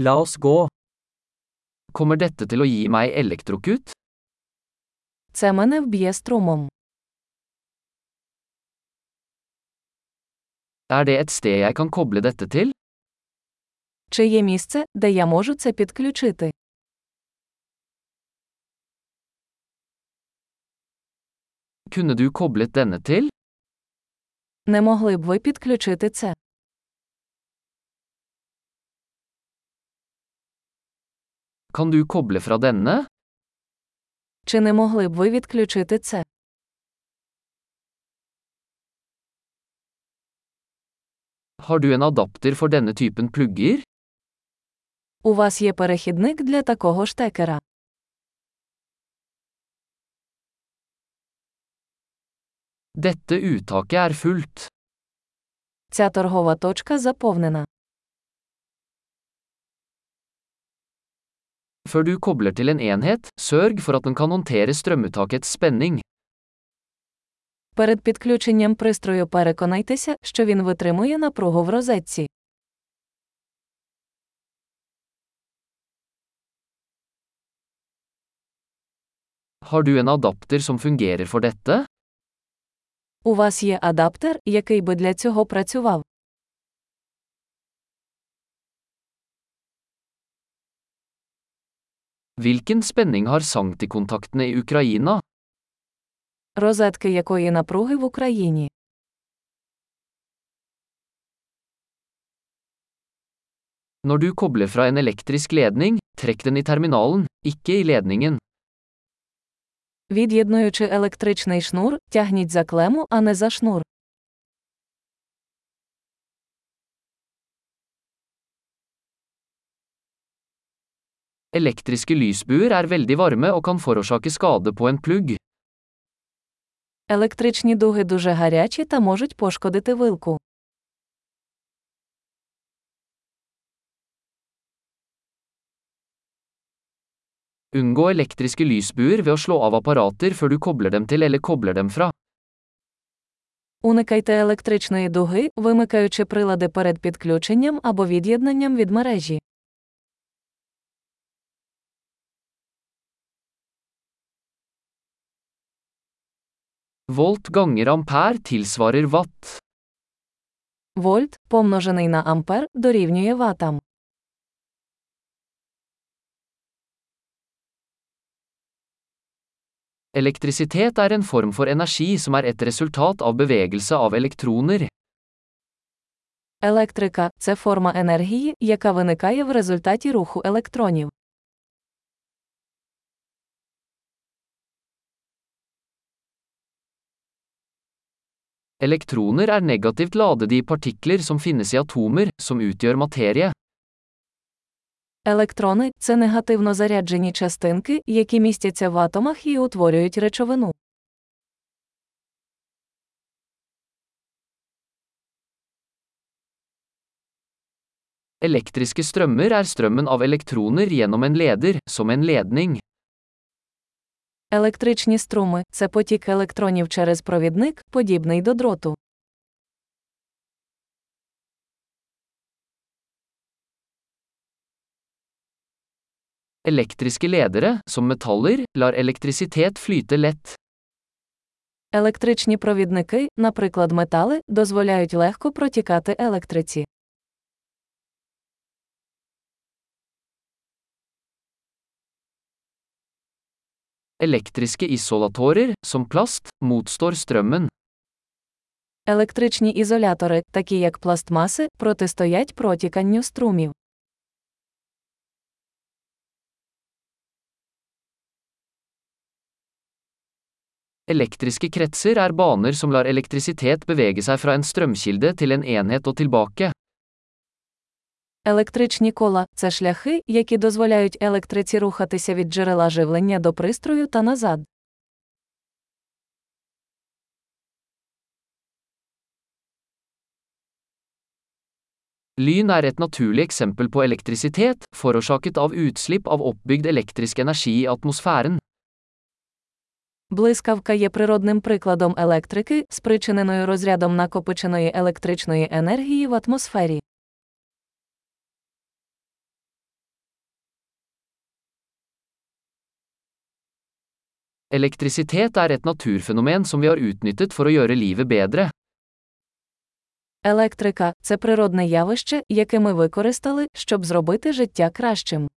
La oss gå. Kommer dette til å gi meg elektrokut? Це мене вб'є струмом. Er det et sted jeg kan koble dette til? Чи є місце, де я можу це підключити? Kunne du koblet denne til? Не могли б ви підключити це? Kan du koble fra denne? Чи не могли б ви відключити це? Har du en adapter for denne typen plugger? У вас є перехідник для такого штекера. Dette uttaket er fullt. Ця торгова точка заповнена. Før du kobler til en enhet, sørg for at den kan håndtere strømuttakets spenning. Перед підключенням пристрою переконайтеся, що він витримує напругу в розетці. Har du en adapter som fungerer for dette? У вас є адаптер, який би для цього працював. Hvilken spenning har sanktikontaktene i Ukraina? Розетки якої напруги в Україні. Når du kobler fra en elektrisk ledning, trekk den i terminalen, ikke i ledningen. Від'єднуючи електричний шнур, тягніть за клему, а не за шнур. Elektriske lysbuer er veldig varme og kan forårsake skade på en plugg. Електричні дуги дуже гарячі та можуть пошкодити вилку. Unngå elektriske lysbuer ved å slå av apparater før du kobler dem til eller kobler dem fra. Уникайте електричної дуги, вимикаючи прилади перед підключенням або від'єднанням від мережі. Volt ganger ampere tilsvarer watt. Вольт, помножений на ампер, дорівнює ватам. Elektrisitet er en form for energi som er et resultat av bevegelse av elektroner. Електрика це форма енергії, яка виникає в результаті руху електронів. Elektroner er negativt ladede i partikler som finnes i atomer, som utgjør materie. Електрони це негативно заряджені частинки, які містяться в атомах і утворюють речовину. Elektriske strømmer er strømmen av elektroner gjennom en leder, som en ledning. Електричні струми це потік електронів через провідник, подібний до дроту. Elektriske ledere, som metaller, lar elektrisitet flyte lett. Електричні провідники, наприклад метали, дозволяють легко протікати електриці. Elektriske isolatorer, som plast, motstår strømmen. Електричні ізолятори, такі як пластмаси, протистоять протіканню струмів. Elektriske kretser er baner som lar elektrisitet bevege seg fra en strømkilde til en enhet og tilbake. Електричні кола це шляхи, які дозволяють електриці рухатися від джерела живлення до пристрою та назад. Lyn er et naturlig eksempel på elektrisitet, forårsaket av utslipp av oppbygd elektrisk energi i atmosfæren. Блискавка є природним прикладом електрики, спричиненою розрядом накопиченої електричної енергії в атмосфері. Elektrisitet er et naturfenomen som vi har utnyttet for å gjøre livet bedre. Електрика це природне явище, яке ми використали, щоб зробити життя кращим.